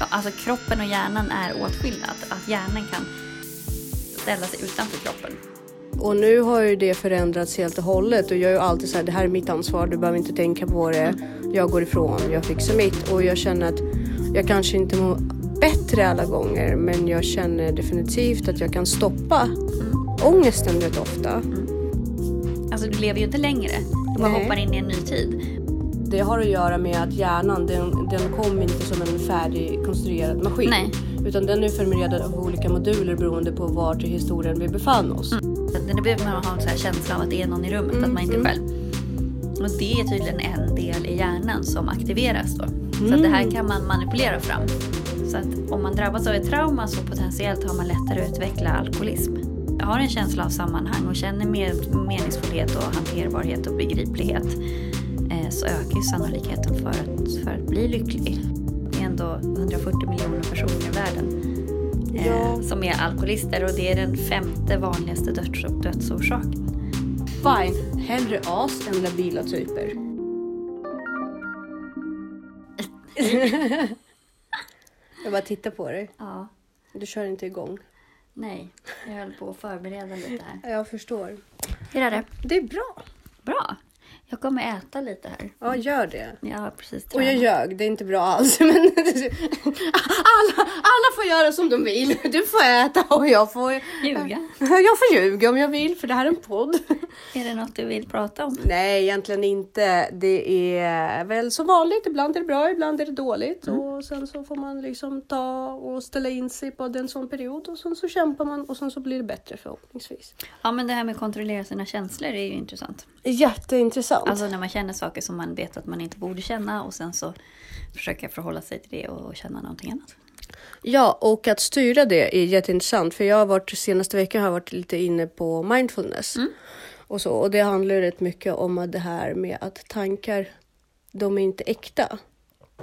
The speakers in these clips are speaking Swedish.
Ja, Alltså kroppen och hjärnan är åtskilda. Att, att hjärnan kan ställa sig utanför kroppen. Och nu har ju det förändrats helt och hållet och jag är ju alltid så här, det här är mitt ansvar, du behöver inte tänka på det. Jag går ifrån, jag fixar mitt och jag känner att jag kanske inte mår bättre alla gånger men jag känner definitivt att jag kan stoppa ångesten rätt ofta. Alltså du lever ju inte längre. Du bara hoppar in i en ny tid. Det har att göra med att hjärnan, den, den kom inte som en färdigkonstruerad maskin. Nej. Utan den är förberedd av olika moduler beroende på vart i historien vi befann oss. Den behöver man ha en så känsla av att det är någon i rummet, att man inte är Mm. själv. Och det är tydligen en del i hjärnan som aktiveras då. Så att det här kan man manipulera fram. Så att om man drabbas av ett trauma så potentiellt har man lättare att utveckla alkoholism. Jag har en känsla av sammanhang och känner mer meningsfullhet och hanterbarhet och begriplighet så ökar ju sannolikheten för att, för att bli lycklig. Det är ändå 140 miljoner personer i världen eh, Ja. som är alkoholister och det är den femte vanligaste döds dödsorsaken. Fine, hellre as än labila typer. jag bara tittar på dig. Ja, Du kör inte igång. nej, jag höll på att förbereda lite här. Jag förstår. Hur är det? Det är bra. Bra. Jag kommer äta lite här. Ja, gör det. Har precis Och jag ljög, det är inte bra alls. Men alla, alla får göra som de vill. Du får äta och jag får, Ljuga. jag får ljuga om jag vill för det här är en podd. Är det något du vill prata om? Nej, egentligen inte. Det är väl som vanligt. Ibland är det bra, ibland är det dåligt. Och sen så får man liksom ta och ställa in sig på en sån period. Och sen så kämpar man och sen så blir det bättre förhoppningsvis. Ja, men det här med att kontrollera sina känslor är ju intressant. Jätteintressant. Alltså när man känner saker som man vet att man inte borde känna och sen så försöka förhålla sig till det och känna någonting annat. Ja, och att styra det är jätteintressant. För jag har varit, senaste veckan har jag varit lite inne på mindfulness. Och, så, och det handlar rätt mycket om att det här med att tankar, de är inte äkta.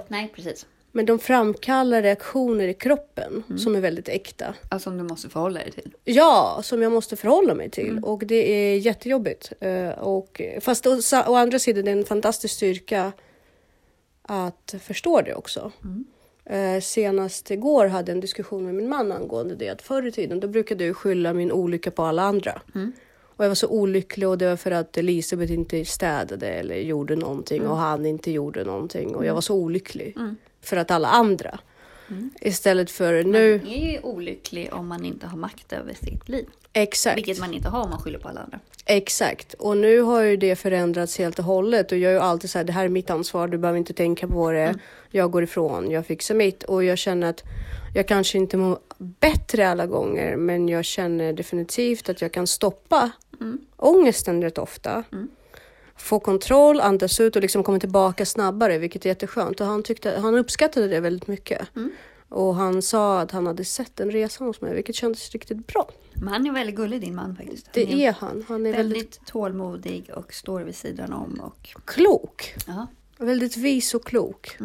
Nej, precis. Men de framkallar reaktioner i kroppen som är väldigt äkta. Alltså som du måste förhålla dig till. Ja, som jag måste förhålla mig till. Och det är jättejobbigt. Eh, och, fast å, å andra sidan det är en fantastisk styrka att förstå det också. Eh, senast igår hade jag en diskussion med min man angående det. Att förr i tiden då brukade jag skylla min olycka på alla andra. Och jag var så olycklig och det var för att Elisabeth inte städade eller gjorde någonting och han inte gjorde någonting. Och jag var så olycklig för att alla andra. Istället för nu, Man är ju olycklig om man inte har makt över sitt liv. exakt. Vilket man inte har om man skyller på alla andra. Exakt. Och nu har ju det förändrats helt och hållet. Och jag är ju alltid så här, det här är mitt ansvar, du behöver inte tänka på det. Jag går ifrån, jag fixar mitt. Och jag känner att jag kanske inte mår bättre alla gånger. Men jag känner definitivt att jag kan stoppa ångesten rätt ofta. Få kontroll, andas ut och liksom komma tillbaka snabbare, vilket är jätteskönt. Och han, tyckte, han uppskattade det väldigt mycket. Och han sa att han hade sett en resa hos mig, vilket kändes riktigt bra. Men han är väldigt gullig din man faktiskt. Han Det är han. Han är väldigt, väldigt tålmodig och står vid sidan om. Och, klok. ja, Väldigt vis och klok.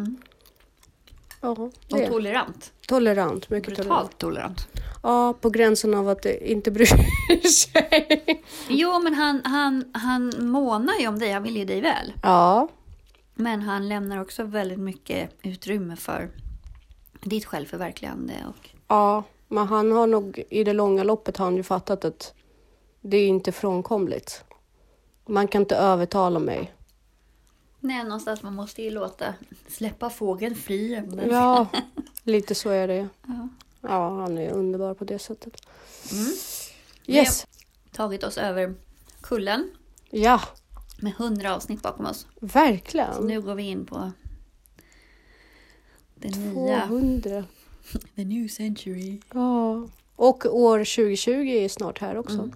Ja, och det. är tolerant. Tolerant, mycket tolerant. Brutalt tolerant. Ja, på gränsen av att det inte bryr sig. Jo, men han, han, han månar ju om dig. Han vill ju dig väl. Ja, Men han lämnar också väldigt mycket utrymme för ditt självförverkligande. Och, ja, men han har nog i det långa loppet har han ju fattat att det är inte frånkomligt. Man kan inte övertala mig. Nej, någonstans man måste ju låta släppa fågeln fri. Men- Ja, lite så är det. Ja. Ja, han är underbar på det sättet. Mm. Yes, Tagit oss över kullen ja, med hundra avsnitt bakom oss. Så verkligen. nu går vi in på det nya. 200. The new century. Ja, och år 2020 är snart här också. Mm.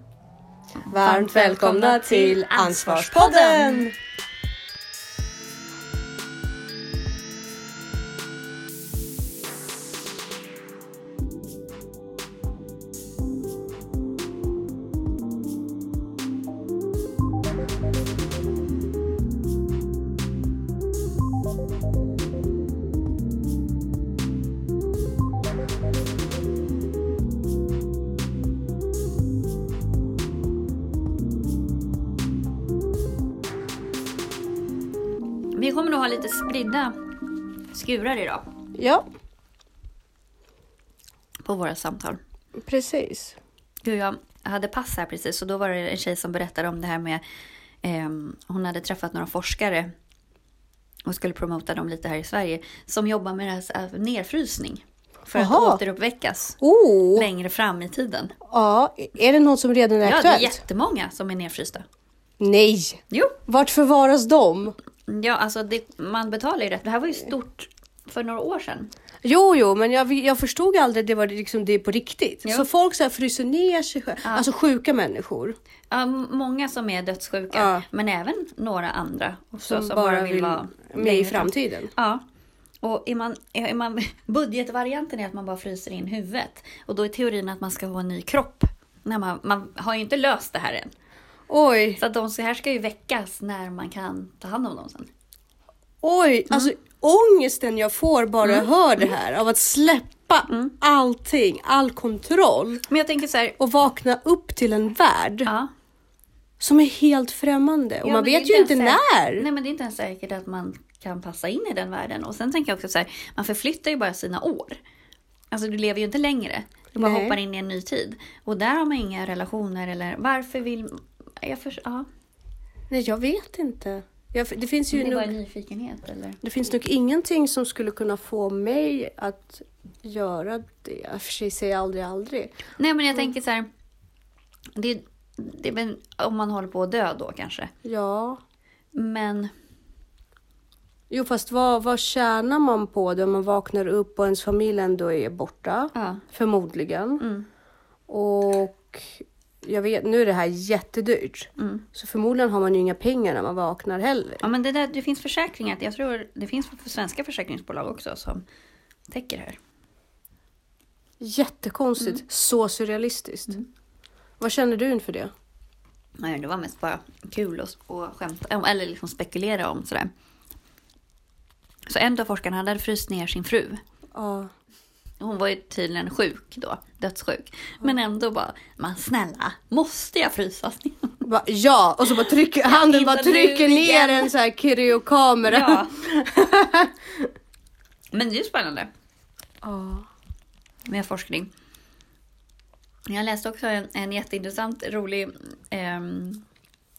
Varmt välkomna till Ansvarspodden! Vi kommer nog ha lite spridda skurar idag. Ja, på våra samtal. Precis. Gud, jag hade pass här precis och då var det en tjej som berättade om det här med eh, hon hade träffat några forskare och skulle promota dem lite här i Sverige som jobbar med det här, här nedfrysning för Jaha. att återuppväckas Oh, längre fram i tiden. ja. Är det något som redan är Ja, det är aktuellt? jättemånga som är nedfrysta. Nej! Jo, Vart förvaras de? Ja, alltså det, man betalar ju rätt. Det här var ju stort för några år sedan. Jo, jo, men jag, jag förstod aldrig att det var liksom det på riktigt. Jo. Så folk så här fryser ner sig själva. Alltså sjuka människor. Ja, många som är dödssjuka, Ja. men även några andra också, Som, bara vill vara med i fram. framtiden. Ja. Och är man, är man, budgetvarianten är att man bara fryser in huvudet. Och då är teorin att man ska ha en ny kropp. När man, man har ju inte löst det här än. Oj, Så att de så här ska ju väckas när man kan ta hand om dem sen. oj. Alltså ångesten jag får bara jag hör det här. Av att släppa allting, all kontroll. Men jag tänker så här, Och vakna upp till en värld ja. som är helt främmande. Och Ja, man vet ju inte när. Nej, men det är inte ens säkert att man kan passa in i den världen. Och sen tänker jag också så här, man förflyttar ju bara sina år. Alltså du lever ju inte längre. Du bara Nej. hoppar in i en ny tid. Och där har man inga relationer eller varför vill... Jag för, ja, Nej, jag vet inte. Jag, det, finns ju det nog, en nyfikenhet eller? det finns nog ingenting som skulle kunna få mig att göra det. Och för sig säger jag aldrig aldrig. Nej men jag tänker så här. Det, det är väl om man håller på att dö då kanske. Ja. Men Jo, fast vad, vad tjänar man på det om man vaknar upp och ens familj ändå är borta? ja. Förmodligen. Mm. Och jag vet, nu är det här jättedyrt. Mm. Så förmodligen har man ju inga pengar när man vaknar heller. Ja men det, där, det finns försäkringar. Jag tror det finns för svenska försäkringsbolag också som täcker det här. Jättekonstigt. Mm. Så surrealistiskt. Vad känner du inför det? Nej, det var mest bara kul att och skämta om, eller liksom spekulera om sådär. Så en av forskarna hade fryst ner sin fru. Ja. Hon var ju tydligen sjuk då, dödssjuk. Men ändå bara, men snälla, måste jag frysas ner? Bara, ja, och så bara trycker, handen bara trycker ner en så här kryokamera. Ja. Men det är ju spännande Ja. med forskning. Jag läste också en, en jätteintressant, rolig ehm,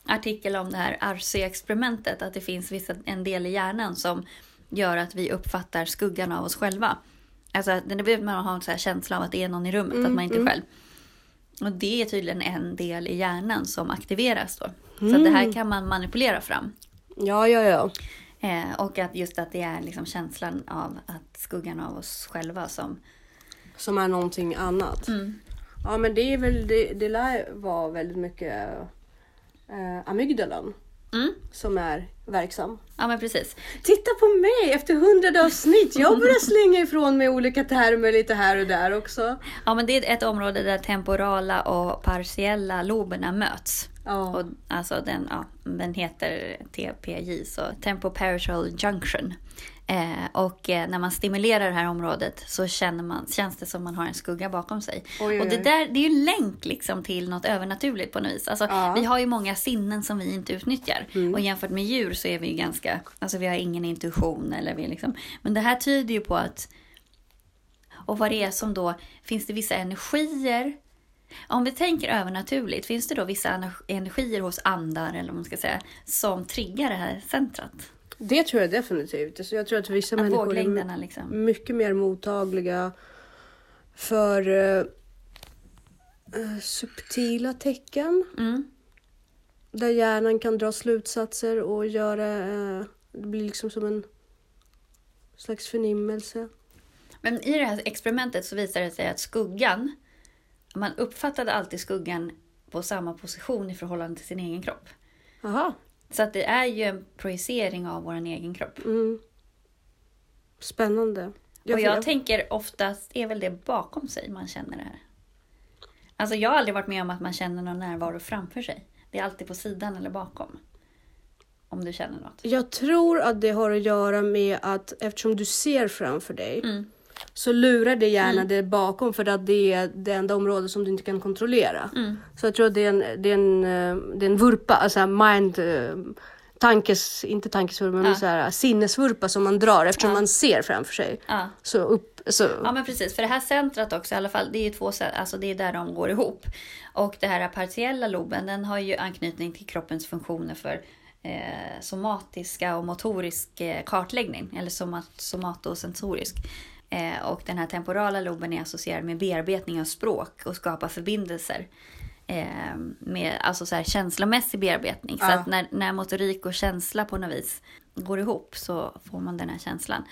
artikel om det här Arce-experimentet. Att det finns vissa, en del i hjärnan som gör att vi uppfattar skuggan av oss själva. Alltså det behöver man ha en så här känsla av att det är någon i rummet, att man inte är själv. Och det är tydligen en del i hjärnan som aktiveras då. Så att det här kan man manipulera fram. ja, ja, ja. Eh, och att just att det är liksom känslan av att skuggan av oss själva som... Som är någonting annat. Mm. Ja, men det är väl, det, det lär vara väldigt mycket eh, amygdalan Mm. som är verksam. Ja men precis. Titta på mig efter hundrade avsnitt. Jag börjar slänga ifrån mig olika termer lite här och där också. Ja men det är ett område där temporala och partiella loberna möts. Ja. Och, alltså den, ja, den heter TPJ, så Tempoparital Junction. Eh, och eh, när man stimulerar det här området så känner man, känns det som man har en skugga bakom sig. Oj, oj, Och det där det är ju en länk liksom till något övernaturligt på något vis. Alltså, Ja. Vi har ju många sinnen som vi inte utnyttjar. Mm. Och jämfört med djur så är vi ju ganska, alltså vi har ingen intuition. Eller vi liksom, men det här tyder ju på att och vad det är som då, finns det vissa energier? Om vi tänker övernaturligt, finns det då vissa ener- energier hos andar eller vad man ska säga, som triggar det här centrat? Det tror jag definitivt. Alltså jag tror att vissa Att människor är liksom. mycket mer mottagliga för eh, subtila tecken. Mm. Där hjärnan kan dra slutsatser och göra... Eh, det blir liksom som en slags förnimmelse. Men i det här experimentet så visade det sig att skuggan, man uppfattade alltid skuggan på samma position i förhållande till sin egen kropp. Aha. Så att det är ju en projicering av vår egen kropp. Mm. Spännande. och jag tänker oftast är väl det bakom sig man känner det här. Alltså jag har aldrig varit med om att man känner någon närvaro framför sig. Det är alltid på sidan eller bakom. Om du känner något. Jag tror att det har att göra med att eftersom du ser framför dig Mm. Så lurar det gärna det bakom för att det är det enda området som du inte kan kontrollera. Mm. Så jag tror att det är en, det är en, eh, det är en vurpa, alltså mind, eh, tankes, inte tankesvurpa, men Ja. så här, sinnesvurpa som man drar eftersom Ja. man ser framför sig. Ja. Så upp, så, Ja men precis, för det här centrat också i alla fall, det är ju två alltså det är där de går ihop. Och det här partiella loben, den har ju anknytning till kroppens funktioner för eh, somatiska och motorisk eh, kartläggning, eller somat, somatosensorisk. Eh, och den här temporala loben är associerad med bearbetning av språk och skapa förbindelser. Eh, med alltså så här känslomässig bearbetning. Så Ja. att när, när motorik och känsla på något vis går ihop så får man den här känslan.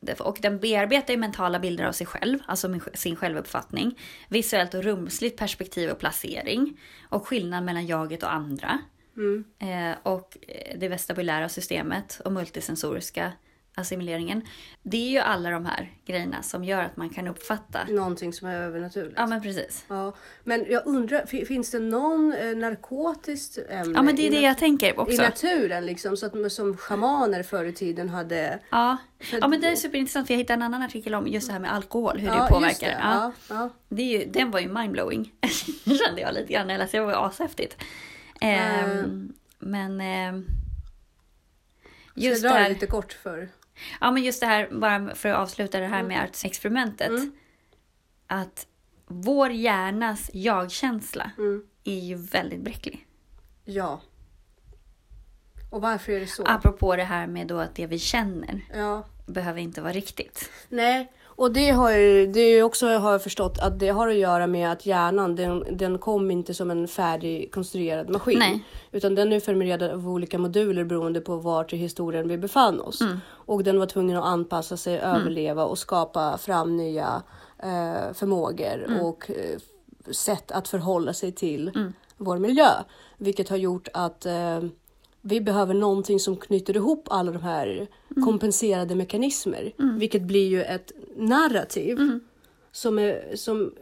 Det- och den bearbetar ju mentala bilder av sig själv, alltså sin självuppfattning. Visuellt och rumsligt perspektiv och placering. Och skillnad mellan jaget och andra. mm, Eh, och eh, det vestibulära systemet och multisensoriska assimileringen. Det är ju alla de här grejerna som gör att man kan uppfatta. någonting som är övernaturligt. Ja men precis. Ja, men jag undrar, fi- finns det någon eh, narkotiskt ämne Ja men det är i, det jag tänker i också. naturen liksom, så att, som schamaner förr i tiden hade? Ja. Ja men det är superintressant för jag hittade en annan artikel om just det här med alkohol, hur Ja, det påverkar. det. Ja. Ja. Det är ju, den var ju mindblowing. Kände jag lite grann jag läste. Det var ju ashäftigt. Ehm, Mm. Men... ehm, Just just Ska jag dra här, det lite kort för? Ja, men just det här, bara för att avsluta det här med experimentet. Mm. Att vår hjärnas jag-känsla Mm. är ju väldigt bräcklig. Ja. Och varför är det så? Apropå det här med då att det vi känner Ja. behöver inte vara riktigt. Nej, och det har ju det är också har jag förstått att det har att göra med att hjärnan den, den kom inte som en färdigkonstruerad maskin. Nej. Utan den är förmerad av olika moduler beroende på vart i historien vi befann oss. Mm. Och den var tvungen att anpassa sig, överleva och skapa fram nya eh, förmågor Mm. och eh, sätt att förhålla sig till Mm. vår miljö. Vilket har gjort att eh, vi behöver någonting som knyter ihop alla de här kompenserade mekanismer. Vilket blir ju ett narrativ som, är, som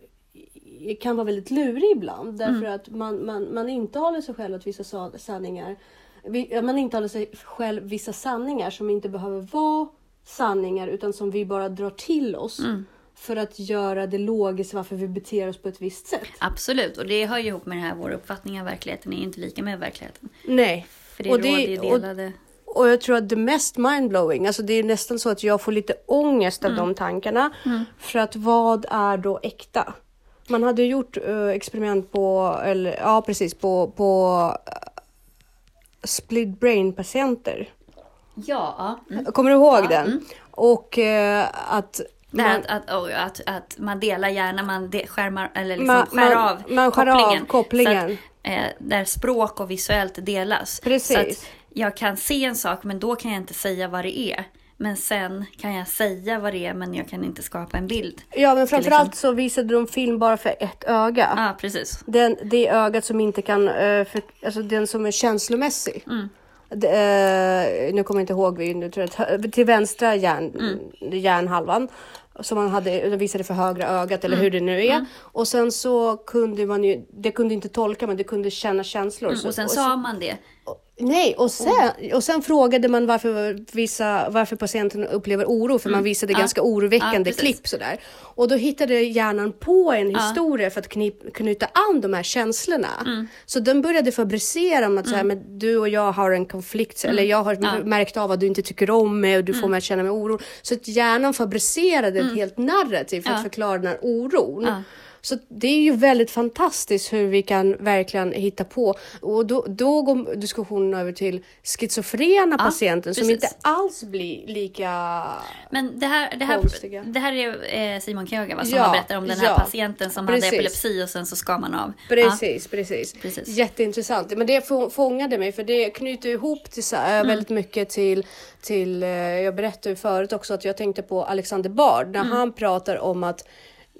kan vara väldigt lurig ibland. Därför att man, man, man intalar sig själv att vissa sa- sanningar man intalar sig själv vissa sanningar som inte behöver vara sanningar utan som vi bara drar till oss för att göra det logiskt varför vi beter oss på ett visst sätt. Absolut, och det hör ju ihop med det här, vår uppfattning av verkligheten är inte lika med verkligheten. Nej. För det Och råder det- ju delade... Och jag tror att det mest mindblowing, alltså det är nästan så att jag får lite ångest av de tankarna. För att vad är då äkta? Man hade gjort eh, experiment på, eller ja precis, på, på uh, split brain patienter. Ja. Mm. Kommer du ihåg Ja, den? Och eh, att Det här man- att, att, och att, att man delar gärna, man de, skärmar, eller liksom Man- skär man- av man skär av kopplingen. kopplingen. Så att, eh, där språk och visuellt delas. Precis. Så jag kan se en sak men då kan jag inte säga vad det är. Men sen kan jag säga vad det är men jag kan inte skapa en bild. Ja men framförallt så visade de film bara för ett öga. Ja, precis. Den, det ögat som inte kan, eh, för, alltså den som är känslomässig. Mm. Det, eh, nu kommer jag inte ihåg, vi- nu tror jag, att- till vänstra hjärn, Mm. hjärnhalvan. Som man hade, de visade för högra ögat Mm. eller hur det nu är. Och sen så kunde man ju, det kunde inte tolka men det kunde känna känslor. Så- Mm, Och sen och sa man det. Nej, och sen, och sen frågade man varför, vissa, varför patienten upplever oro, för man visade Mm. Ja. ganska Ja, oroväckande precis. klipp. Sådär. Och då hittade hjärnan på en historia för att knip, knyta an de här känslorna. Mm. Så den började fabricera om att så här, men du och jag har en konflikt, eller jag har Mm. Ja. Mm. märkt av att du inte tycker om mig och du får mig att känna mig oro. Så att hjärnan fabricerade ett helt narrativ för Ja. att förklara den här oron. Ja. Så det är ju väldigt fantastiskt hur vi kan verkligen hitta på. Och då, då går diskussionen över till schizofrena Ja, patienter som inte alls blir lika... Men det här, det här, Konstiga. det här är eh, Simon Köga va, som Ja, har berättat om den här ja. patienten som Precis. hade epilepsi och sen så skar man av. Precis, precis, Precis. Jätteintressant. Men det få- fångade mig för det knyter ihop till, så- Mm. väldigt mycket till, till... eh, Jag berättade ju förut också att jag tänkte på Alexander Bard när Mm. han pratar om att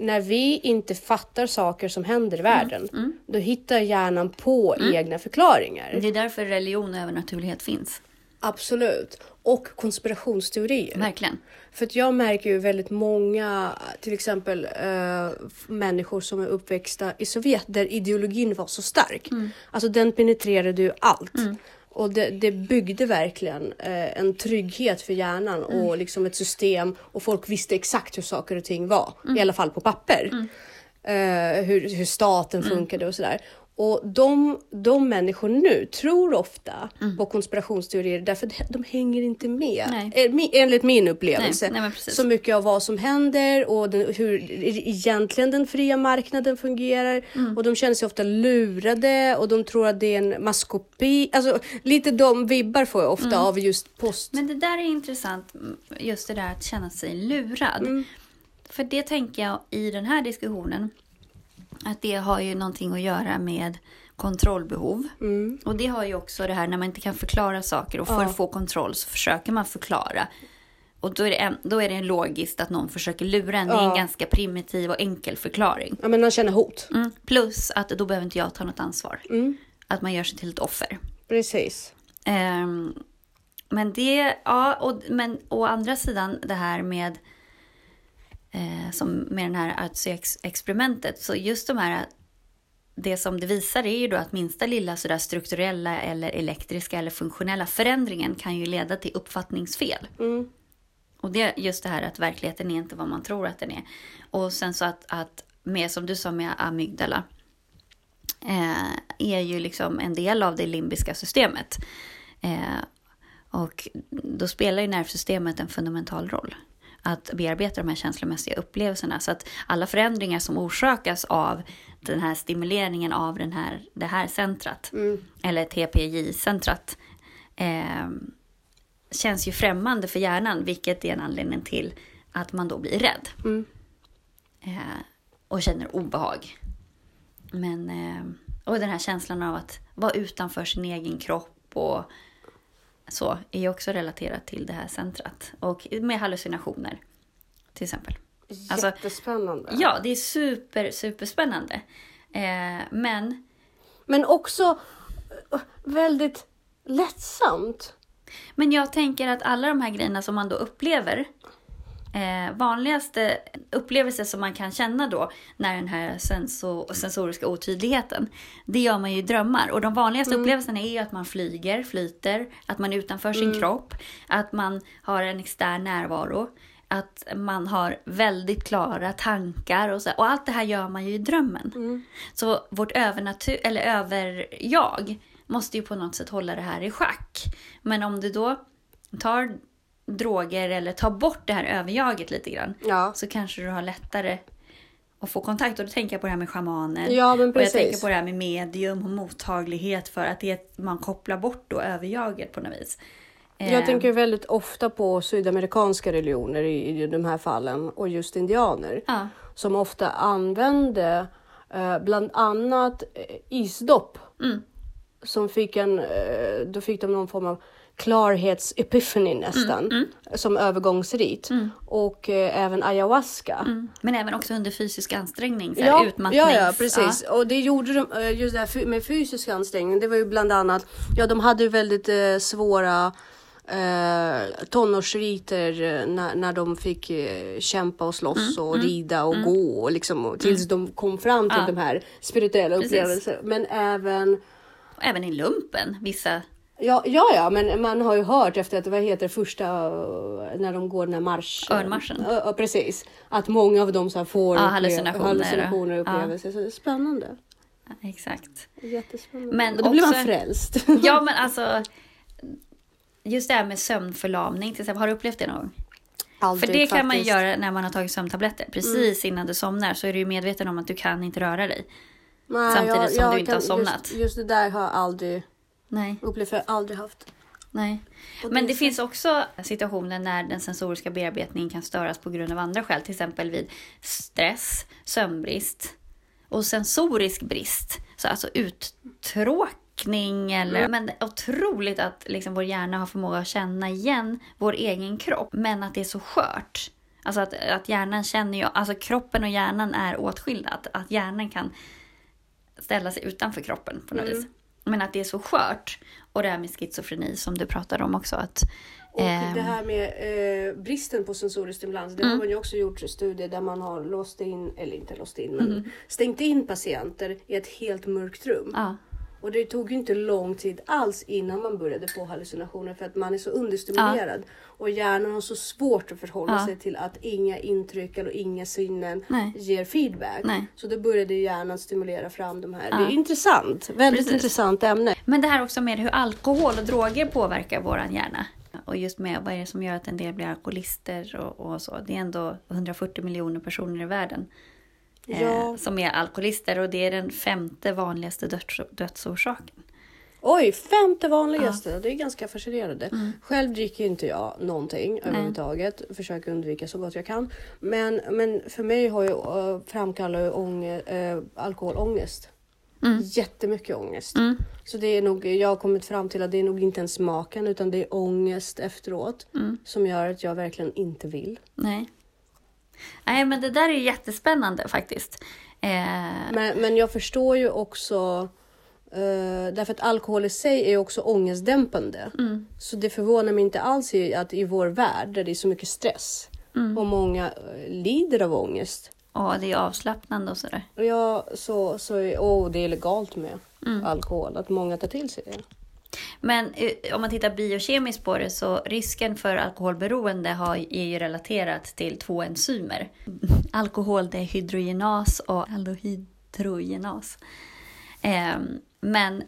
när vi inte fattar saker som händer i världen, Mm. då hittar hjärnan på egna förklaringar. Det är därför religion och övernaturlighet finns. Absolut. Och konspirationsteorier. Verkligen. För att jag märker ju väldigt många, till exempel f- människor som är uppväxta i Sovjet där ideologin var så stark. Alltså den penetrerade ju allt. Och det, det byggde verkligen eh, en trygghet för hjärnan och liksom ett system och folk visste exakt hur saker och ting var. I alla fall på papper. Eh, hur, hur staten funkade och sådär. Och de, de människor nu tror ofta Mm. på konspirationsteorier därför att de hänger inte med. Nej. Eh, Enligt min upplevelse. Nej, nej, så mycket av vad som händer och den, hur egentligen den fria marknaden fungerar. Mm. Och de känner sig ofta lurade och de tror att det är en maskopi. Alltså lite de vibbar får jag ofta Mm. av just post. Men det där är intressant, just det där att känna sig lurad. För det tänker jag i den här diskussionen, att det har ju någonting att göra med kontrollbehov. Och det har ju också det här när man inte kan förklara saker och för att få kontroll så försöker man förklara. Och då är det, en, då är det logiskt att någon försöker lura en. Det är en ganska primitiv och enkel förklaring. Ja, men man känner hot. Mm. Plus att då behöver inte jag ta något ansvar. Mm. Att man gör sig till ett offer. Precis. Ehm, men det, ja, och, men å andra sidan det här med eh, som med den här Artsy-experimentet. Så just de här, det som det visar är ju då att minsta lilla sådär strukturella eller elektriska eller funktionella förändringen kan ju leda till uppfattningsfel. Mm. Och det just det här att verkligheten är inte vad man tror att den är. Och sen så att, att med, som du sa med amygdala, eh, är ju liksom en del av det limbiska systemet. Eh, och då spelar ju nervsystemet en fundamental roll. Att bearbeta de här känslomässiga upplevelserna. Så att alla förändringar som orsakas av den här stimuleringen av den här, det här centrat, eller TPJ-centrat, eh, känns ju främmande för hjärnan, vilket är en anledning till att man då blir rädd. Mm. Eh, och känner obehag. Men, eh, och den här känslan av att vara utanför sin egen kropp och så är ju också relaterat till det här centrat. Och med hallucinationer till exempel. Alltså, Jättespännande. Ja, det är super, superspännande. Eh, men Men också eh, väldigt lättsamt. Men jag tänker att alla de här grejerna som man då upplever, eh, vanligaste upplevelser som man kan känna då när den här senso, sensoriska otydligheten, det gör man ju i drömmar. Och de vanligaste upplevelserna är ju att man flyger, flyter, att man är utanför sin kropp, att man har en extern närvaro, att man har väldigt klara tankar och så. Och allt det här gör man ju i drömmen. Så vårt övernatur, eller överjag måste ju på något sätt hålla det här i schack. Men om du då tar droger eller tar bort det här överjaget lite grann Ja. så kanske du har lättare att få kontakt. Och då tänker jag på det här med shamaner. Ja, men och jag precis. tänker på det här med medium och mottaglighet för att det, man kopplar bort då överjaget på något vis. Jag tänker väldigt ofta på sydamerikanska religioner i, i de här fallen och just indianer Ja, som ofta använde eh, bland annat eh, isdopp Mm. som fick en, eh, då fick de någon form av klarhets-epiphany nästan Mm, som övergångsrit och eh, även ayahuasca. mm. Men även också under fysisk ansträngning, så här Ja, utmattnings... ja, ja, precis. Och det gjorde de, eh, just det här med fysisk ansträngning. Det var ju bland annat, ja de hade ju väldigt eh, svåra eh, tonårsriter eh, när, när de fick eh, kämpa och slåss Mm, och rida och gå och liksom, och tills de kom fram till Ja. de här spirituella upplevelserna. Men även även i lumpen, vissa... Ja, ja, ja, men man har ju hört efter att, vad heter första, när de går den här marsch... Örnmarschen. Ja, ja, precis. Att många av dem så får Ja, hallucinationer. hallucinationer och Ja. upplevelser. Så det är spännande. Exakt. Jättespännande. Men och då blir man också- frälst. Ja, men alltså... Just det här med sömnförlamning till exempel. Har du upplevt det någon gång? Aldrig, För det kan man faktiskt. Mm. göra när man har tagit sömntabletter. Precis innan du somnar så är du ju medveten om att du kan inte röra dig. Nej, samtidigt som du inte har kan- somnat. Just, just det där har jag aldrig Nej, upplevt, för jag har aldrig haft. nej. Men det finns också situationer när den sensoriska bearbetningen kan störas på grund av andra skäl. Till exempel vid stress, sömnbrist och sensorisk brist. Så alltså uttråkning eller... Men det är otroligt att liksom vår hjärna har förmåga att känna igen vår egen kropp. Men att det är så skört. Alltså att, att hjärnan känner ju... Alltså kroppen och hjärnan är åtskilda. Att, att hjärnan kan ställa sig utanför kroppen på något vis. Men att det är så skört. Och det här med schizofreni som du pratade om också. Att, Och ehm, det här med eh, bristen på sensorisk stimulans, det har man ju också gjort studier där man har låst in, eller inte låst in, men Mm. stängt in patienter i ett helt mörkt rum. ja, Och det tog ju inte lång tid alls innan man började få hallucinationer för att man är så understimulerad. Och hjärnan har så svårt att förhålla Ja. sig till att inga intryck eller inga sinnen Nej. ger feedback. Nej. Så då började hjärnan stimulera fram de här. Ja. Det är intressant. Väldigt Precis. intressant ämne. Men det här också med hur alkohol och droger påverkar våran hjärna. Och just med vad är det som gör att en del blir alkoholister och, och så. Det är ändå 140 miljoner personer i världen eh, Ja. som är alkoholister och det är den femte vanligaste döds, dödsorsaken. Oj, femte vanligaste. Det är ganska fascinerande. Själv dricker inte jag någonting överhuvudtaget. Försöker undvika så gott jag kan. Men, men för mig har ju, äh, framkallar ju ånge, äh, alkohol ångest. Jättemycket ångest. Mm. Så det är nog, jag har kommit fram till att det är nog inte ens smaken utan det är ångest efteråt. Som gör att jag verkligen inte vill. Nej. Nej, men det där är jättespännande faktiskt. Eh, Men, men jag förstår ju också eh, därför att alkohol i sig är också ångestdämpande. Så det förvånar mig inte alls i, att i vår värld där det är så mycket stress och många eh, lider av ångest. och det är avslappnande och sådär. Ja, så, så och det är legalt med alkohol, att många tar till sig det. Men eh, om man tittar biokemiskt på det så risken för alkoholberoende har, är ju relaterat till två enzymer. Alkoholdehydrogenas och aldohydrogenas. Ehm, men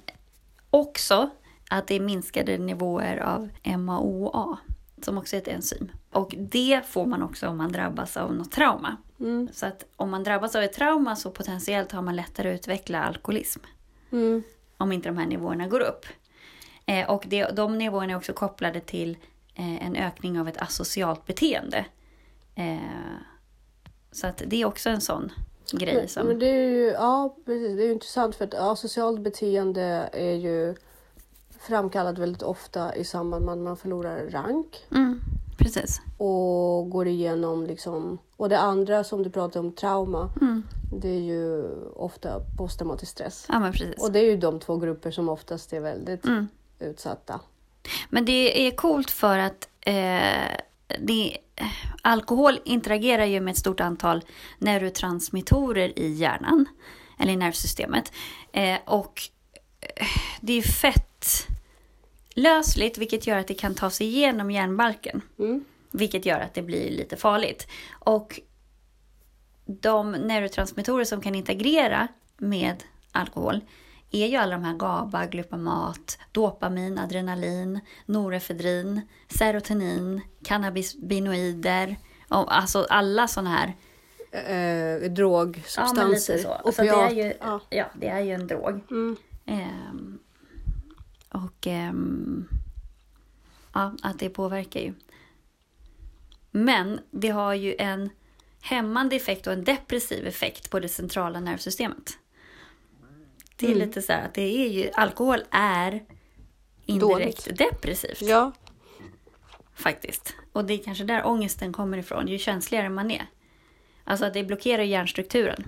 också att det är minskade nivåer av MAOA som också är ett enzym. Och det får man också om man drabbas av något trauma. Så att om man drabbas av ett trauma så potentiellt har man lättare att utveckla alkoholism Mm. om inte de här nivåerna går upp. Eh, och det, de nivåerna är också kopplade till eh, en ökning av ett asocialt beteende. Eh, så att det är också en sån grej Men, som... men det är ju ja, precis, det är ju intressant för att ja, socialt beteende är ju framkallat väldigt ofta i samband med att man förlorar rank. Mm, precis. och går igenom liksom... Och det andra som du pratar om, trauma, Mm. det är ju ofta posttraumatisk stress. Ja, men precis. Och det är ju de två grupper som oftast är väldigt Mm. Utsatta. Men det är coolt för att eh, det, alkohol interagerar ju med ett stort antal neurotransmittorer i hjärnan, eller i nervsystemet. Eh, och eh, det är fett lösligt, vilket gör att det kan ta sig igenom hjärnbalken. Mm. Vilket gör att det blir lite farligt. Och de neurotransmittorer som kan integrera med alkohol är ju alla de här GABA, glupamat, dopamin, adrenalin, norefedrin, serotonin, cannabinoider. och Alltså alla sådana här Eh, drogsubstanser. Ja, lite så. Alltså, det, är ju, Ja. ja. det är ju en drog. Mm. Ehm, och ehm, ja, att det påverkar ju. Men det har ju en hämmande effekt och en depressiv effekt på det centrala nervsystemet. Det är Mm. lite så här att det är ju, alkohol är indirekt depressivt ja. faktiskt. Och det är kanske där ångesten kommer ifrån, ju känsligare man är. Alltså att det blockerar hjärnstrukturen.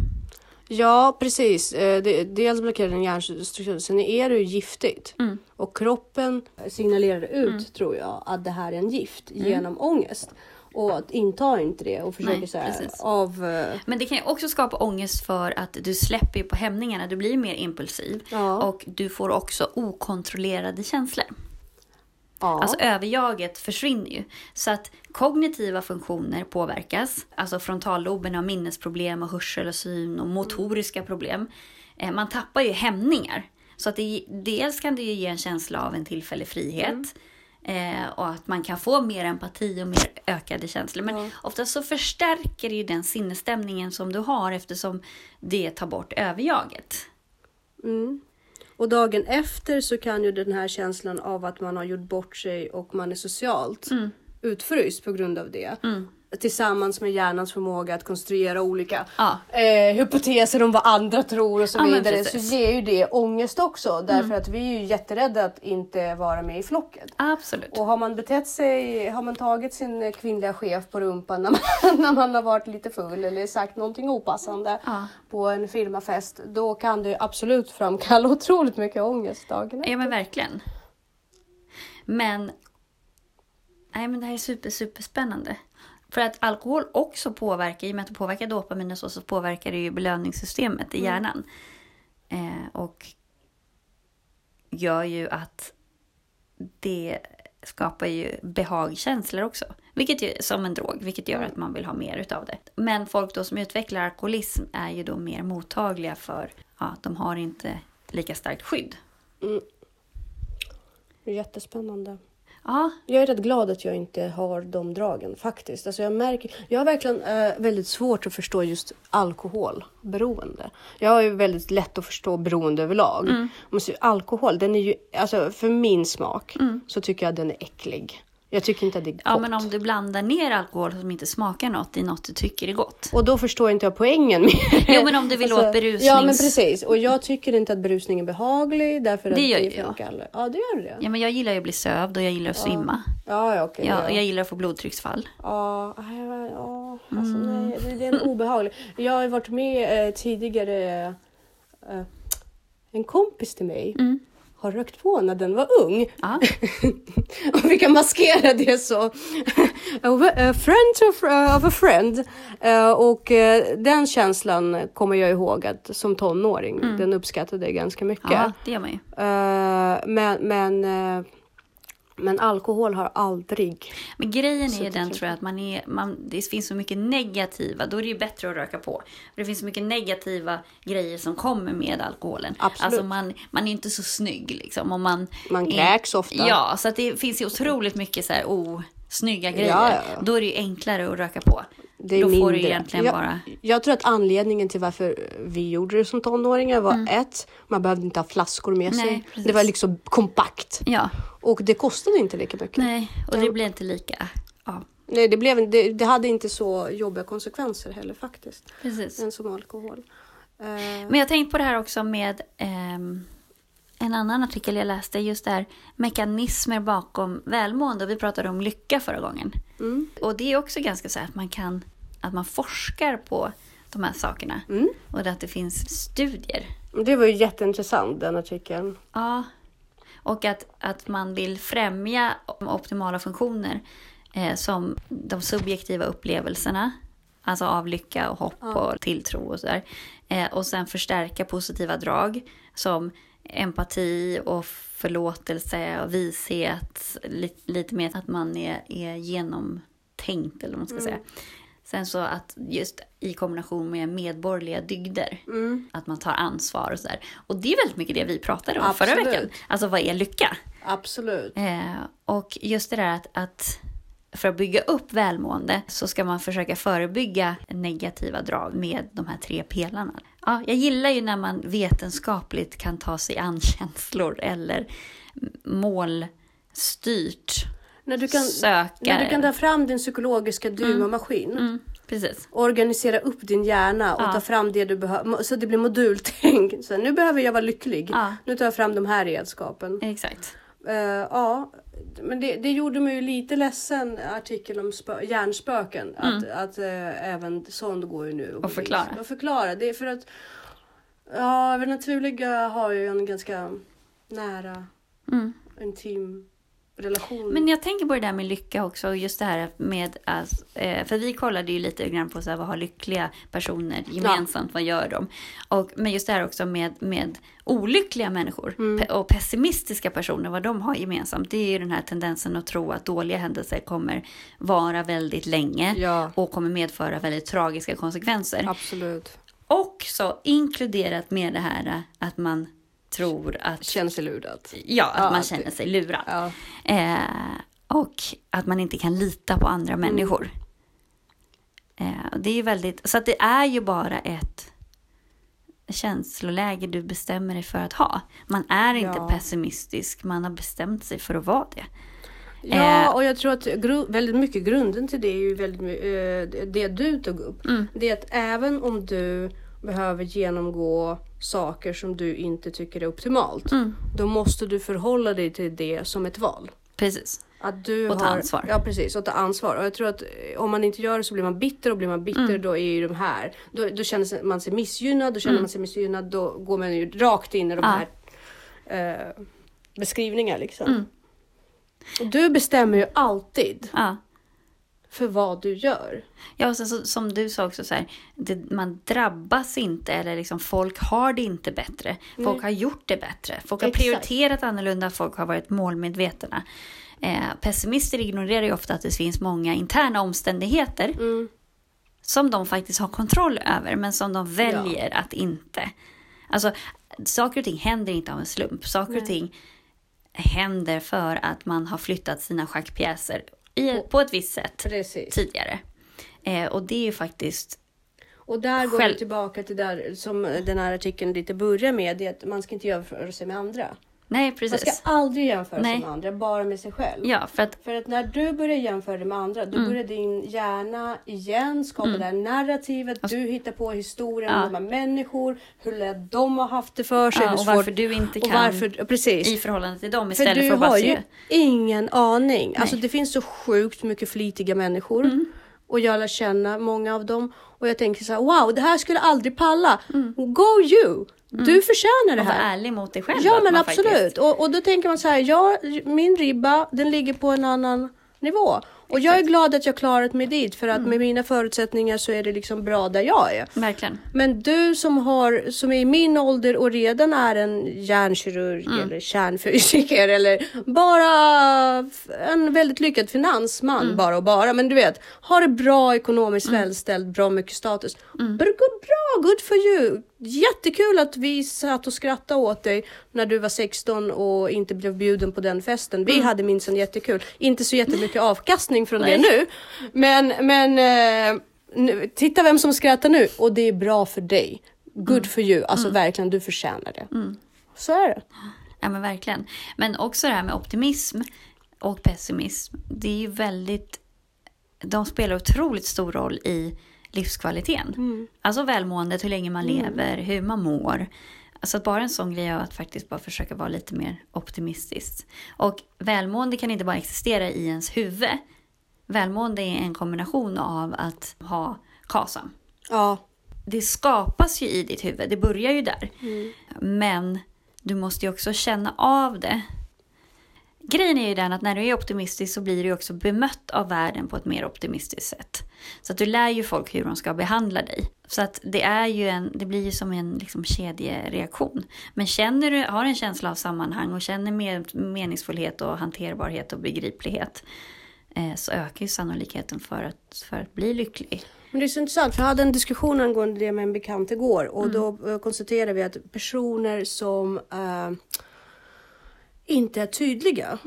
Ja, precis. Eh, dels blockerar den hjärnstrukturen, sen är det ju giftigt. Mm. Och kroppen signalerar ut, tror jag, att det här är en gift Mm. genom ångest. Och att inta inte det och försöker Nej, så här, av... eh, Men det kan ju också skapa ångest för att du släpper på hämningarna, du blir mer impulsiv. Ja. Och du får också okontrollerade känslor. ja. Alltså överjaget försvinner ju. Så att kognitiva funktioner påverkas. Alltså frontalloben har minnesproblem och hörsel och syn och motoriska problem. Eh, Man tappar ju hämningar. Så att det, dels kan det ju ge en känsla av en tillfällig frihet. Eh, och att man kan få mer empati och mer ökade känslor. Men Ja. ofta så förstärker det ju den sinnesstämningen som du har eftersom det tar bort överjaget. Mm. Och dagen efter så kan ju den här känslan av att man har gjort bort sig och man är socialt Mm. utfryst på grund av det. Tillsammans med hjärnans förmåga att konstruera olika Ja. eh, hypoteser om vad andra tror och så Ja, vidare. Så. Mm. ger ju det ångest också. Därför att vi är ju jätterädda att inte vara med i flocket. Absolut. Och har man betett sig, har man tagit sin kvinnliga chef på rumpan när man, när man har varit lite full eller sagt någonting opassande Ja. på en firmafest, då kan det absolut framkalla otroligt mycket ångest dagen efter. Ja men verkligen. Men, nej, men det här är super, super spännande. För att alkohol också påverkar, i och med att det påverkar dopamin och så, så påverkar det ju belöningssystemet i hjärnan. Eh, och gör ju att det skapar ju behagkänslor också. Vilket ju, som en drog, vilket gör att man vill ha mer utav det. Men folk då som utvecklar alkoholism är ju då mer mottagliga för ja, de har inte lika starkt skydd. Är jättespännande. Ja, Jag är rätt glad att jag inte har de dragen faktiskt. Alltså jag, märker, jag har verkligen eh, väldigt svårt att förstå just alkoholberoende. Jag har ju väldigt lätt att förstå beroende överlag. Men så, alkohol, den är ju, alltså för min smak så tycker jag den är äcklig. Jag tycker inte att det är gott. ja, men om du blandar ner alkohol som inte smakar något i något du tycker är gott. Och då förstår inte jag poängen med Jo, men om du vill åt berusnings... Ja, men precis. Och jag tycker inte att berusning är behaglig därför att Det gör det funkar aldrig. Ja, det gör det. Ja, men jag gillar ju att bli sövd och jag gillar att svimma. Ja, ja okej. Ja, ja. jag gillar att få blodtrycksfall. Ja, ja, alltså, Mm. nej, det, är en obehaglig. Jag har varit med eh, tidigare. Eh, en kompis till mig Mm. Har rökt på när den var ung. Ja. Och vi kan maskera det så. a friend of, of a friend. Eh, och eh, den känslan kommer jag ihåg att som tonåring. Den uppskattade jag ganska mycket. Mm. ja, det gör man ju. Eh, men, men, eh, men alkohol har aldrig Men grejen är den tror jag att man är, man, det finns så mycket negativa, då är det ju bättre att röka på. För det finns så mycket negativa grejer som kommer med alkoholen. Absolut. Alltså man, man är inte så snygg liksom. Och man, Man kräks ofta. Ja, så det finns ju otroligt mycket så här osnygga grejer. Ja, ja. Då är det ju enklare att röka på. Det är då får mindre. du egentligen jag, bara... Jag tror att anledningen till varför vi gjorde det som tonåringar var ett, man behövde inte ha flaskor med Mm. Nej, sig. precis. Det var liksom kompakt. Ja, Och det kostade inte lika mycket. nej, och det blir inte lika... Ja, Nej, det, blev, det, det hade inte så jobbiga konsekvenser heller faktiskt. precis. Än som alkohol. Eh, Men jag har tänkt på det här också med ehm, en annan artikel jag läste. Just det här mekanismer bakom välmående. Och vi pratade om lycka förra gången. mm, Och det är också ganska så att man kan, att man forskar på de här sakerna. mm. Och att det finns studier. Det var ju jätteintressant den artikeln. Ja. Och att, att man vill främja optimala funktioner eh, som de subjektiva upplevelserna. Alltså av lycka och hopp och tilltro och sådär. Eh, och sen förstärka positiva drag som empati och förlåtelse och vishet. Lite, lite mer att man är, är genomtänkt eller vad man ska säga. Sen så att just i kombination med medborgerliga dygder. Mm. Att man tar ansvar och sådär. Och det är väldigt mycket det vi pratade om förra Absolut. veckan. Alltså vad är lycka? Absolut. Eh, och just det där att, att för att bygga upp välmående så ska man försöka förebygga negativa drag med de här tre pelarna. Ja, jag gillar ju när man vetenskapligt kan ta sig an känslor eller målstyrt När du, kan, söka. när du kan ta fram din psykologiska Duma-maskin. Mm, precis. organisera upp din hjärna och Ja. ta fram det du behöver. Så det blir modultänk. Så nu behöver jag vara lycklig. Ja. Nu tar jag fram de här redskapen. Exakt. Eh, ja, men det, det gjorde mig ju lite ledsen, artikeln om spö, hjärnspöken. Att, att eh, även sånt går ju nu. Och förklara. Och förklara. Det är för att ja, övernaturliga har ju en ganska nära, Mm. intim relation. Men jag tänker på det där med lycka också. och Just det här med att, eh, för vi kollade ju lite grann på så här, vad har lyckliga personer gemensamt, vad gör de? Och, men just det här också med, med olyckliga människor Mm. pe- och pessimistiska personer, vad de har gemensamt. Det är ju den här tendensen att tro att dåliga händelser kommer vara väldigt länge Ja. och kommer medföra väldigt tragiska konsekvenser. Absolut. Också inkluderat med det här eh, att man tror att, Känner sig lurad. ja, att Ja, man känner det- sig lurad. Ja. Eh, och att man inte kan lita på andra Mm. människor. Eh, och det är väldigt, så att det är ju bara ett känsloläge du bestämmer dig för att ha. Man är inte Ja. pessimistisk, man har bestämt sig för att vara det. Ja, Eh. och jag tror att väldigt mycket grunden till det är ju väldigt eh, det du tog upp. Mm. Det är att även om du behöver genomgå saker som du inte tycker är optimalt. Mm. Då måste du förhålla dig till det som ett val. Precis. Att du Och ta har, ansvar. Ja precis, och ta ansvar. Och jag tror att eh, om man inte gör det så blir man bitter och blir man bitter Mm. då är ju de här. Då, då känner man sig missgynnad, då känner Mm. man sig missgynnad då går man ju rakt in i de Ja. här eh, beskrivningarna liksom. Mm. Du bestämmer ju alltid Ja. För vad du gör. Ja, och sen så, som du sa också, så här, det, man drabbas inte eller liksom, folk har det inte bättre. Folk har gjort det bättre. Folk har Exakt. prioriterat annorlunda, folk har varit målmedvetna. Eh, pessimister ignorerar ju ofta att det finns många interna omständigheter Mm. som de faktiskt har kontroll över, men som de väljer att inte. Alltså, saker och ting händer inte av en slump. Saker och ting händer för att man har flyttat sina schackpjäser i, på ett visst sätt Precis. tidigare. Eh, och det är ju faktiskt... Och där går Själv- vi tillbaka till där som den här artikeln lite börjar med, det är att man ska inte jämföra sig med andra. Nej, Man precis. ska aldrig jämföra Nej. sig med andra, bara med sig själv. Ja, för att... För att när du börjar jämföra dig med andra, då börjar din hjärna igen skapa det här narrativet. Du hittar på historien Ja. om de här människor, hur lätt de har haft det för sig. Ja, och svårt- varför du inte kan varför, precis. i förhållande till dem För istället du för att bara har se... ju ingen aning. Alltså det finns så sjukt mycket flitiga människor. Mm. Och jag lär känna många av dem. Och jag tänker så här, wow, det här skulle jag aldrig palla. Mm. Go you! Du förtjänar det Och vara här. ärlig mot dig själv. Ja men absolut. faktiskt- Och, och då tänker man så här, ja, min ribba den ligger på en annan nivå. Och jag är glad att jag klarat mig dit för att Mm. med mina förutsättningar så är det liksom bra där jag är. Verkligen. Men du som, har, som är i min ålder och redan är en hjärnkirurg Mm. eller kärnfysiker eller bara en väldigt lyckad finansman Mm. bara och bara. Men du vet, har det bra ekonomiskt välställd, bra mycket status. Mm. But good, bra, good for you! Jättekul att vi satt och skrattade åt dig när du var 16 och inte blev bjuden på den festen. Vi Mm. hade minsann jättekul. Inte så jättemycket avkastning från det nu. Men, men eh, nu, titta vem som skrattar nu och det är bra för dig. Good for you. Alltså verkligen, du förtjänar det. Så är det. Ja men verkligen. Men också det här med optimism och pessimism. Det är ju väldigt... De spelar otroligt stor roll i livskvaliteten. Alltså välmåendet, hur länge man lever, hur man mår. Alltså bara en sån grej av att faktiskt bara försöka vara lite mer optimistisk. Och välmående kan inte bara existera i ens huvud. Välmående är en kombination av att ha KASAM. Ja. Det skapas ju i ditt huvud, det börjar ju där. Men du måste ju också känna av det. Grejen är ju den att när du är optimistisk så blir du också bemött av världen på ett mer optimistiskt sätt. Så att du lär ju folk hur de ska behandla dig. Så att det, är ju en, det blir ju som en liksom kedjereaktion. Men känner du, har en känsla av sammanhang och känner mer meningsfullhet och hanterbarhet och begriplighet så ökar ju sannolikheten för att, för att bli lycklig. Men det är så intressant, för jag hade en diskussion angående det med en bekant igår och Mm. då eh, konstaterade vi att personer som eh, inte är tydliga,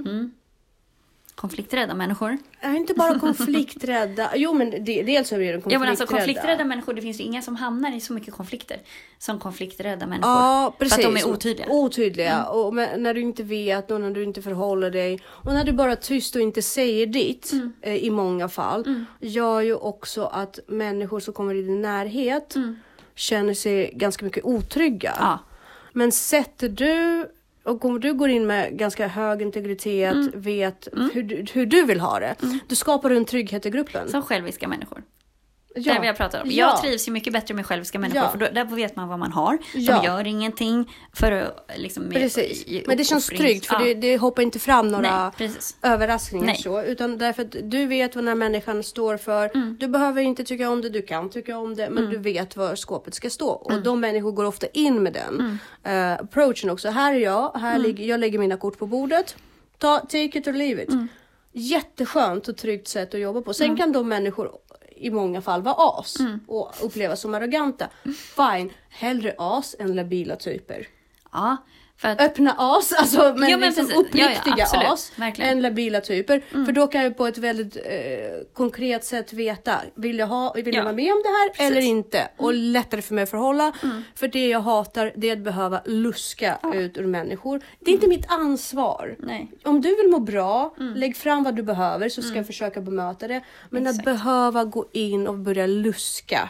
Konflikträdda människor. är inte bara konflikträdda. jo men det, dels är det de konflikträdda. Ja men alltså konflikträdda människor, det finns ju inga som hamnar i så mycket konflikter som konflikträdda människor. Ja, precis. För att de är otydliga. Mm. Otydliga. Och men, när du inte vet och när du inte förhåller dig. Och när du bara är tyst och inte säger ditt Mm. eh, i många fall. Gör ju också att människor som kommer i din närhet känner sig ganska mycket otrygga. Mm. Ja. Men sätter du och om du går in med ganska hög integritet, Mm. vet Hur, du- hur du vill ha det. Då skapar du en trygghet i gruppen. Som själviska människor. Ja. Det vi har pratat om. Ja. Jag trivs ju mycket bättre med själviska människor Ja. för då, där vet man vad man har. De Ja. gör ingenting för att liksom... Med, Precis. i- i Men det känns tryggt för det, det hoppar inte fram några Nej, överraskningar Nej. så. Utan därför att du vet vad den här människan står för. Mm. Du behöver inte tycka om det, du kan tycka om det. Men du vet var skåpet ska stå. Och Mm. de människor går ofta in med den eh, approachen också. Här är jag, här Mm. ligger, jag lägger mina kort på bordet. Ta, take it or leave it. Mm. Jätteskönt och tryggt sätt att jobba på. Sen kan de människor i många fall vara as Mm. och upplevas som arroganta. Fine, hellre as än labila typer Ja, att... öppna as, alltså men, Ja, men liksom precis. Ja, ja, uppriktiga as Verkligen. Mm. än labila typer. För då kan jag på ett väldigt eh, konkret sätt veta, vill jag, ha, vill jag Ja, vara med om det här precis. Mm. eller inte? Och lättare för mig att förhålla. För det jag hatar det är att behöva luska ut ur människor. Det är inte mitt ansvar. Nej. Om du vill må bra, Mm. lägg fram vad du behöver så ska jag försöka bemöta det. Men Exakt. Mm. att behöva gå in och börja luska.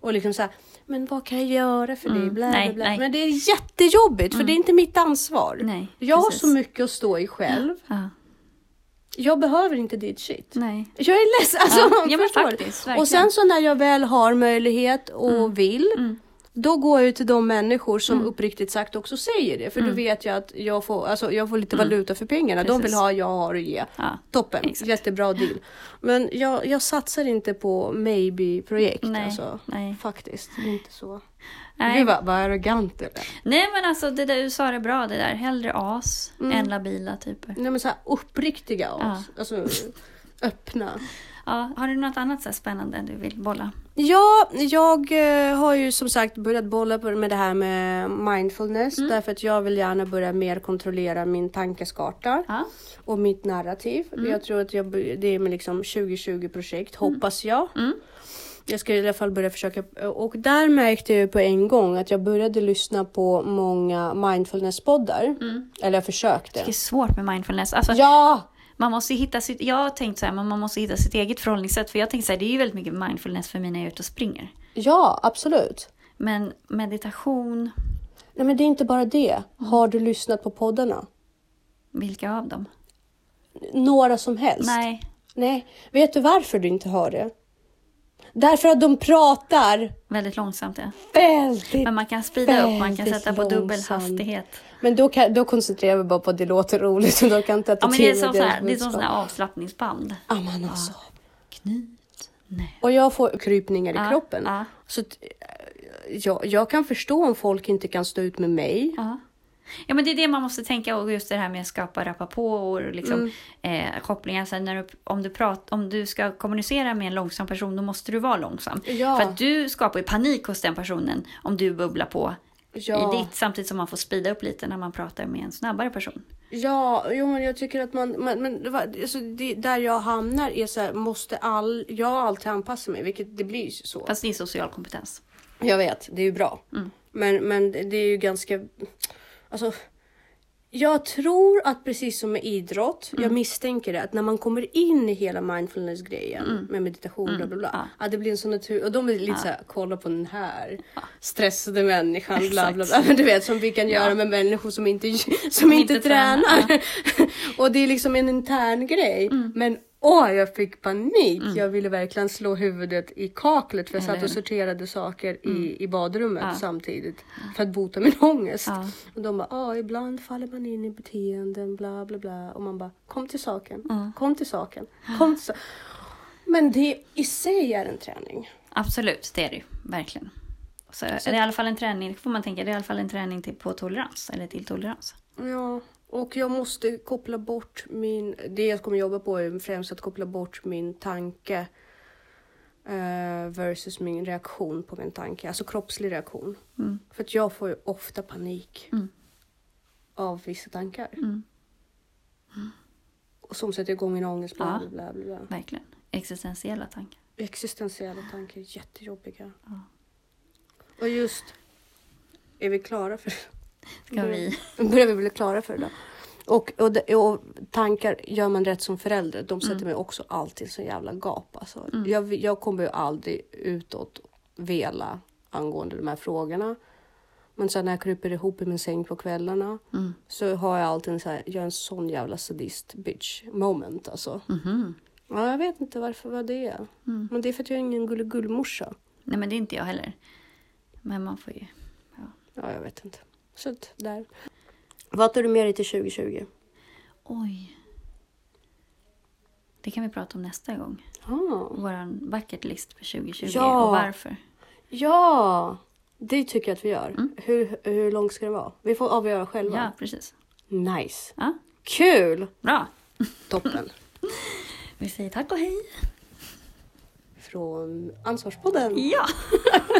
Och liksom såhär, men vad kan jag göra för dig? Bla, Nej, bla, bla. Men det är jättejobbigt för det är inte mitt ansvar. Nej, jag har precis. så mycket att stå i själv. Ja, Jag behöver inte ditt shit. nej. Jag är ledsen. Alltså, Ja, ja, förstår faktiskt. Mm. och sen så när jag väl har möjlighet och vill Då går jag ju till de människor som uppriktigt sagt också säger det. För då vet jag att jag får, alltså, jag får lite valuta för pengarna. De vill Precis. ha, jag har att ge. Ja, Toppen, exakt. jättebra deal. Men jag, jag satsar inte på maybe-projekt. Nej, Alltså, nej. Faktiskt, det är inte så. Nej. Gud vad, vad arrogant det är. Nej men alltså det där, du sa det bra det där. Hellre as Mm. än labila typer. Nej men så här uppriktiga av Ja. Alltså öppna. Ja, har du något annat så spännande du vill bolla? Ja, jag eh, har ju som sagt börjat bolla med det här med mindfulness. Mm. Därför att jag vill gärna börja mer kontrollera min tankeskarta. Ja. och mitt narrativ. Mm. Jag tror att jag, det är med liksom 2020-projekt, hoppas jag. Mm. Jag ska i alla fall börja försöka. Och där märkte jag på en gång att jag började lyssna på många mindfulness-poddar. Eller jag försökte. Mm. Det är svårt med mindfulness. Alltså, Ja! Man måste hitta sitt, jag har tänkt så här, man måste hitta sitt eget förhållningssätt. För jag tänker så här, det är ju väldigt mycket mindfulness för mig när jag är ute och springer. Ja, absolut. Men meditation, Nej, men det är inte bara det. Har du lyssnat på poddarna? vilka av dem? Några som helst? Nej, Nej. Vet du varför du inte har det? Därför att de pratar väldigt långsamt ja. väldigt Men man kan sprida upp, man kan sätta på dubbel långsamt. hastighet. Men då, kan, då koncentrerar mig bara på att det låter roligt och då kan inte ta Ja men det är som, det är som här avslappningsband. Ja, men alltså. Knyt. Nej. Och jag får krypningar i Ja, kroppen. ja. Så att, eh, jag, jag kan förstå om folk inte kan stå ut med mig. Ja. Ja men det är det man måste tänka och just det här med att skapa rappa på och liksom, Mm. eh, kopplingar. Så när du, om, du prat, om du ska kommunicera med en långsam person då måste du vara långsam. Ja. För att du skapar ju panik hos den personen om du bubblar på Ja. i ditt samtidigt som man får speeda upp lite när man pratar med en snabbare person. Ja, jo, men jag tycker att man... men var- alltså, det, där jag hamnar är så här, måste all... Jag alltid anpassa mig, vilket det blir ju så. Fast det är social kompetens. Jag vet, det är ju bra. Mm. Men, men det är ju ganska... Alltså, jag tror att precis som med idrott, Mm. jag misstänker det, att när man kommer in i hela mindfulness-grejen med meditation, bla bla bla. Mm. Ja. Att det blir en sån natur... Och de är lite så här, kolla på den här stressade människan, bla bla bla. Men du vet, som vi kan göra med människor som inte, som inte, inte tränar. tränar, och det är liksom en intern grej. Mm. Men åh, jag fick panik. Jag ville verkligen slå huvudet i kaklet för jag Eller satt och sorterade saker i, i badrummet Ja. samtidigt. För att bota min ångest. Ja. Och de bara, ja ibland faller man in i beteenden, bla bla bla. Och man bara, kom till saken, Ja. kom till saken, kom till saken. Men det i sig är en träning. Absolut, det är det ju. Verkligen. Så, är det i alla fall en träning, får man tänka, det är i alla fall en träning till, på tolerans. Eller till tolerans. Ja, och jag måste koppla bort min... Det jag kommer jobba på är främst att koppla bort min tanke eh, versus min reaktion på min tanke. Alltså kroppslig reaktion. Mm. För att jag får ju ofta panik Mm. av vissa tankar. Mm. Och som sätter igång min ångest. Bla, Ja. bla, bla, bla. Verkligen. Existentiella tankar. Existentiella tankar är jättejobbiga. Ja. Och just... Är vi klara för Ska vi... börjar vi bli klara för då. Och, och, och tankar gör man rätt som förälder. De sätter mig också alltid så jävla gap. Alltså. Jag, jag kommer ju aldrig utåt vela angående de här frågorna. Men sen när jag kryper ihop i min säng på kvällarna Mm. så har jag alltid en, så här, jag är en sån jävla sadist bitch moment alltså. Mhm. Ja, jag vet inte varför vad det är. Mm. Men det är för att jag är ingen gulligullmorsa. Nej men det är inte jag heller. Men man får ju... Ja, jag vet inte. Så att, där. Vad tar du med dig till 2020? Oj. Det kan vi prata om nästa gång. Ah. Vår bucket list för 2020 Ja. och varför. Ja, det tycker jag att vi gör. Mm. Hur, hur lång ska den vara? Vi får avgöra själva. Ja, precis. Nice. Ja, Kul! bra. Toppen. Vi säger tack och hej. Från Ansvarspodden. Ja.